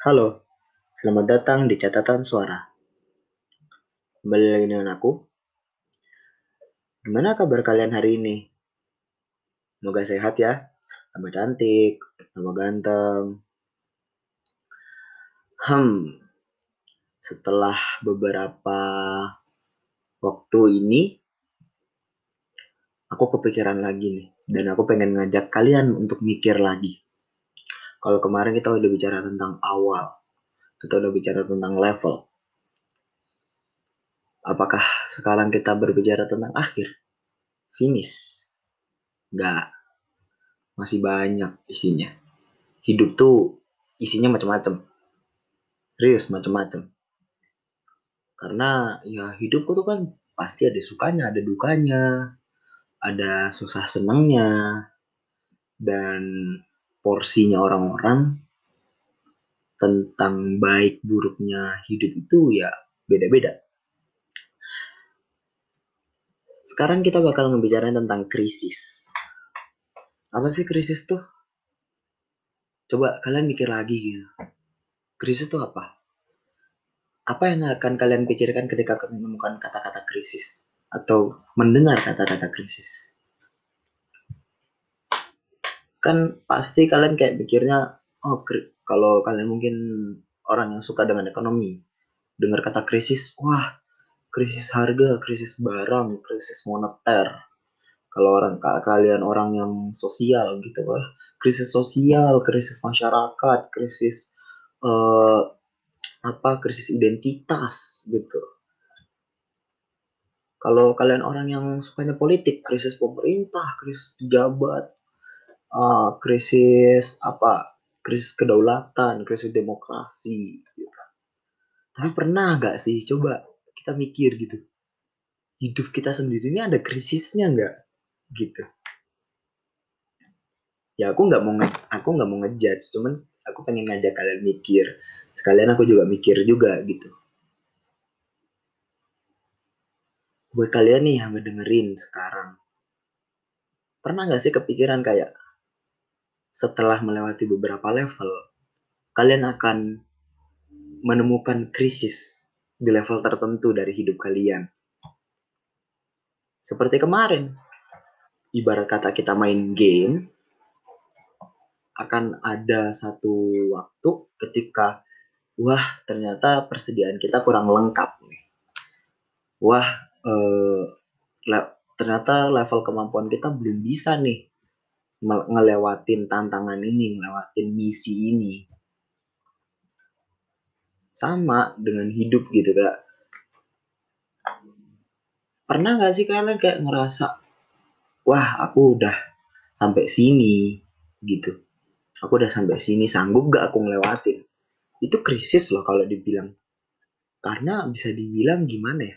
Halo, selamat datang di catatan suara. Kembali lagi dengan aku. Gimana kabar kalian hari ini? Semoga sehat ya, tambah cantik, tambah ganteng. Hmm, setelah beberapa waktu ini, aku kepikiran lagi nih, dan aku pengen ngajak kalian untuk mikir lagi. Kalau kemarin kita udah bicara tentang awal, kita udah bicara tentang level. Apakah sekarang kita berbicara tentang akhir? Finish? Enggak. Masih banyak isinya. Hidup tuh isinya macam-macam. Serius macam-macam. Karena ya hidup tuh kan pasti ada sukanya, ada dukanya, ada susah senangnya, dan porsinya orang-orang tentang baik buruknya hidup itu ya beda-beda. Sekarang kita bakal ngebicarain tentang krisis. Apa sih krisis tuh? Coba kalian mikir lagi gitu. Krisis tuh apa? Apa yang akan kalian pikirkan ketika menemukan kata-kata krisis? Atau mendengar kata-kata krisis? Kan pasti kalian kayak pikirnya oh kalau kalian mungkin orang yang suka dengan ekonomi dengar kata krisis wah krisis harga krisis barang krisis moneter. Kalau orang kalian orang yang sosial gitu wah krisis sosial krisis masyarakat krisis uh, apa krisis identitas gitu. Kalau kalian orang yang sukanya politik krisis pemerintah krisis pejabat uh, krisis apa krisis kedaulatan krisis demokrasi gitu. tapi pernah nggak sih coba kita mikir gitu hidup kita sendiri ini ada krisisnya nggak? Gitu. Ya aku nggak mau aku nggak mau ngejudge cuman aku pengen ngajak kalian mikir. Sekalian aku juga mikir juga gitu. Buat kalian nih yang ngedengerin sekarang pernah nggak sih kepikiran kayak setelah melewati beberapa level, kalian akan menemukan krisis di level tertentu dari hidup kalian. Seperti kemarin, ibarat kata kita main game, akan ada satu waktu ketika, wah ternyata persediaan kita kurang lengkap nih. Wah, eh, ternyata level kemampuan kita belum bisa nih ngelewatin tantangan ini, ngelewatin misi ini. Sama dengan hidup gitu kak. Pernah gak sih kalian kayak ngerasa, wah aku udah sampai sini gitu. Aku udah sampai sini, sanggup gak aku ngelewatin? Itu krisis loh kalau dibilang. Karena bisa dibilang gimana ya?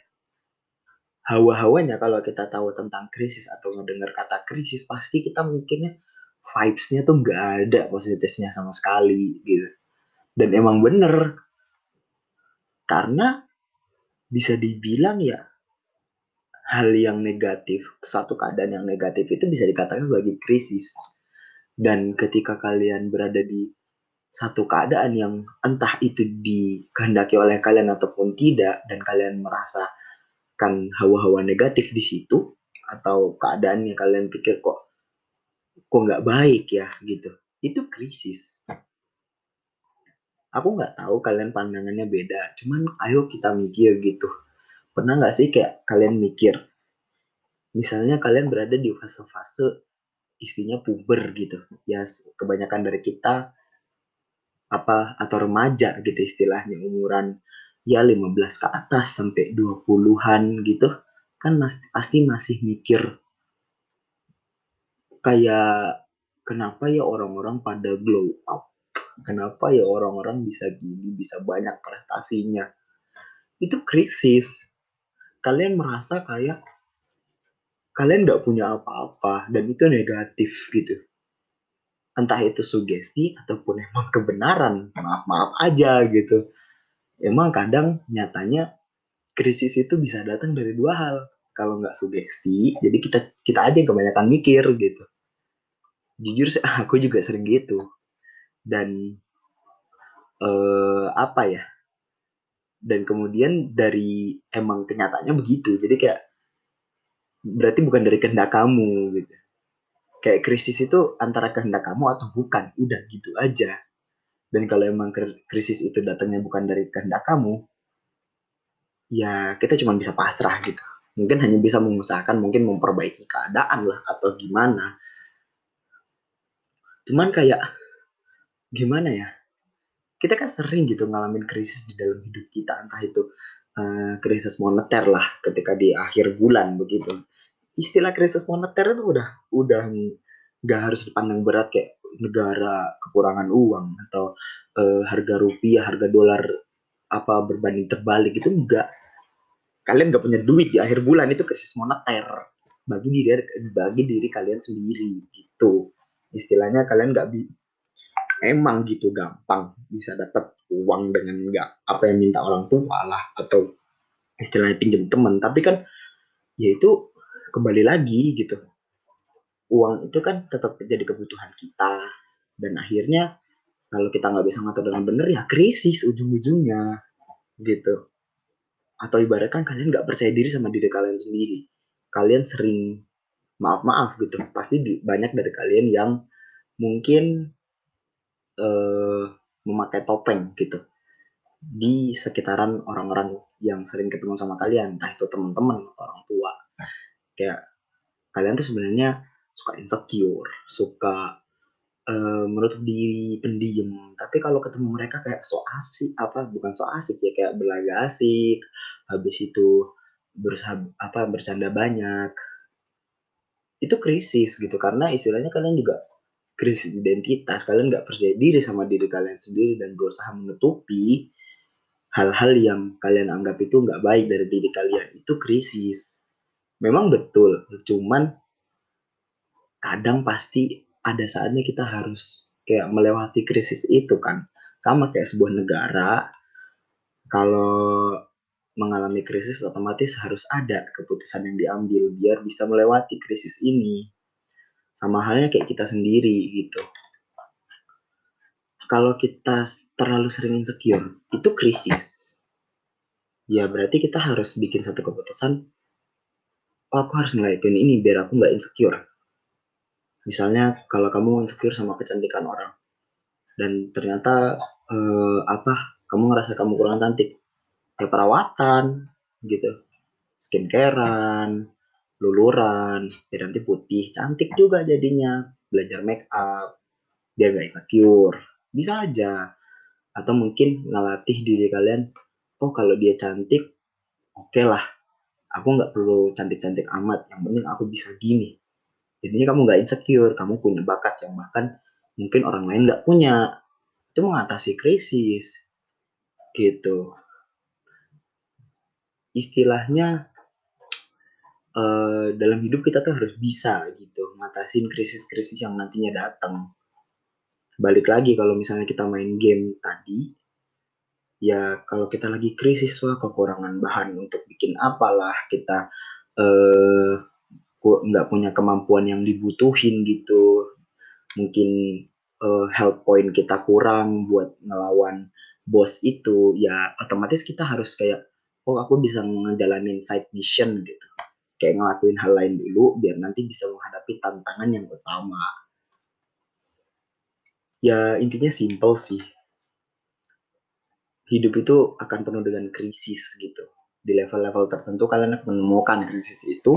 Hawa-hawanya kalau kita tahu tentang krisis atau mendengar kata krisis pasti kita mikirnya vibes-nya tuh nggak ada positifnya sama sekali gitu. Dan emang bener. Karena bisa dibilang ya hal yang negatif satu keadaan yang negatif itu bisa dikatakan sebagai krisis. Dan ketika kalian berada di satu keadaan yang entah itu dikehendaki oleh kalian ataupun tidak dan kalian merasa kan hawa-hawa negatif di situ atau keadaan yang kalian pikir kok kok nggak baik ya gitu. Itu krisis. Aku nggak tahu kalian pandangannya beda cuman ayo kita mikir gitu. Pernah nggak sih kayak kalian mikir misalnya kalian berada di fase-fase istinya puber gitu ya kebanyakan dari kita apa atau remaja gitu istilahnya umuran ya 15 ke atas sampai 20-an gitu kan mas, pasti masih mikir kayak kenapa ya orang-orang pada glow up? Kenapa ya orang-orang bisa gini bisa banyak prestasinya? Itu krisis. Kalian merasa kayak kalian nggak punya apa-apa dan itu negatif gitu. Entah itu sugesti ataupun emang kebenaran maaf maaf aja gitu emang kadang nyatanya krisis itu bisa datang dari dua hal. Kalau nggak sugesti jadi kita kita aja yang kebanyakan mikir gitu. Jujur sih aku juga sering gitu. Dan uh, apa ya? Dan kemudian dari emang kenyataannya begitu. Jadi kayak berarti bukan dari kehendak kamu gitu. Kayak krisis itu antara kehendak kamu atau bukan. Udah gitu aja dan kalau emang krisis itu datangnya bukan dari kehendak kamu ya kita cuma bisa pasrah gitu. Mungkin hanya bisa mengusahakan mungkin memperbaiki keadaan lah atau gimana. Cuman kayak gimana ya? Kita kan sering gitu ngalamin krisis di dalam hidup kita entah itu uh, krisis moneter lah ketika di akhir bulan begitu. Istilah krisis moneter itu udah udah nggak harus dipandang berat kayak negara kekurangan uang atau uh, harga rupiah harga dolar apa berbanding terbalik itu enggak. Kalian nggak punya duit di akhir bulan itu krisis moneter. Bagi diri bagi diri kalian sendiri gitu. Istilahnya kalian nggak bi emang gitu gampang bisa dapat uang dengan nggak apa yang minta orang tua lah atau istilahnya pinjam teman. Tapi kan ya itu kembali lagi gitu uang itu kan tetap jadi kebutuhan kita. Dan akhirnya kalau kita nggak bisa ngatur dengan benar ya krisis ujung-ujungnya gitu. Atau ibaratkan kalian nggak percaya diri sama diri kalian sendiri. Kalian sering maaf maaf gitu pasti banyak dari kalian yang mungkin uh, memakai topeng gitu. Di sekitaran orang-orang yang sering ketemu sama kalian entah itu teman-teman atau orang tua. Kayak kalian tuh sebenarnya suka insecure, suka uh, menutup diri, pendiam. Tapi kalau ketemu mereka kayak so asik, apa bukan so asik ya kayak berlaga asik. Habis itu berusaha apa bercanda banyak. Itu krisis gitu karena istilahnya kalian juga krisis identitas. Kalian nggak percaya diri sama diri kalian sendiri dan berusaha menutupi hal-hal yang kalian anggap itu nggak baik dari diri kalian. Itu krisis memang betul cuman kadang pasti ada saatnya kita harus kayak melewati krisis itu kan. Sama kayak sebuah negara kalau mengalami krisis otomatis harus ada keputusan yang diambil biar bisa melewati krisis ini. Sama halnya kayak kita sendiri gitu. Kalau kita terlalu sering insecure itu krisis. Ya berarti kita harus bikin satu keputusan oh aku harus ngelakuin ini biar aku nggak insecure misalnya kalau kamu insecure sama kecantikan orang dan ternyata eh, apa kamu ngerasa kamu kurang cantik ya perawatan gitu. Skincarean luluran biar nanti putih cantik juga jadinya. Belajar make up biar nggak insecure. Bisa aja. Atau mungkin ngelatih diri kalian oh kalau dia cantik oke okay lah. Aku nggak perlu cantik-cantik amat. Yang penting aku bisa gini jadinya kamu nggak insecure kamu punya bakat yang bahkan mungkin orang lain nggak punya. Itu mengatasi krisis gitu. Istilahnya uh, dalam hidup kita tuh harus bisa gitu ngatasin krisis-krisis yang nantinya datang. Balik lagi kalau misalnya kita main game tadi ya kalau kita lagi krisis wah kekurangan bahan untuk bikin apalah kita eh, nggak punya kemampuan yang dibutuhin gitu. Mungkin eh, health point kita kurang buat ngelawan bos itu ya otomatis kita harus kayak oh aku bisa ngejalanin side mission gitu. Kayak ngelakuin hal lain dulu biar nanti bisa menghadapi tantangan yang utama. Ya intinya simple sih. Hidup itu akan penuh dengan krisis gitu di level-level tertentu kalian akan menemukan krisis itu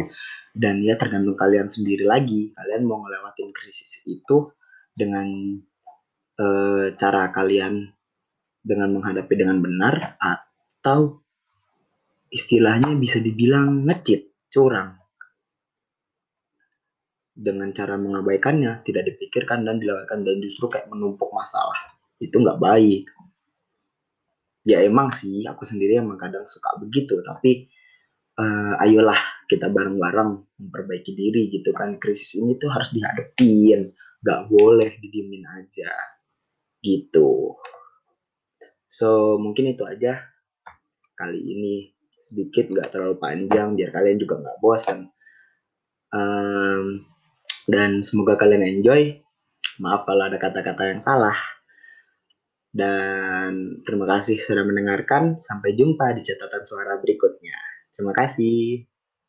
dan ya tergantung kalian sendiri lagi. Kalian mau ngelewatin krisis itu dengan e, cara kalian dengan menghadapi dengan benar atau istilahnya bisa dibilang ngecit curang. Dengan cara mengabaikannya tidak dipikirkan dan dilewatkan dan justru kayak menumpuk masalah. Itu nggak baik ya emang sih aku sendiri emang kadang suka begitu tapi uh, ayolah kita bareng-bareng memperbaiki diri gitu kan. Krisis ini tuh harus dihadapin nggak boleh didiemin aja gitu. So mungkin itu aja kali ini. Sedikit nggak terlalu panjang biar kalian juga nggak bosan um, dan semoga kalian enjoy. Maaf kalau ada kata-kata yang salah Dan terima kasih sudah mendengarkan. Sampai jumpa di catatan suara berikutnya. Terima kasih.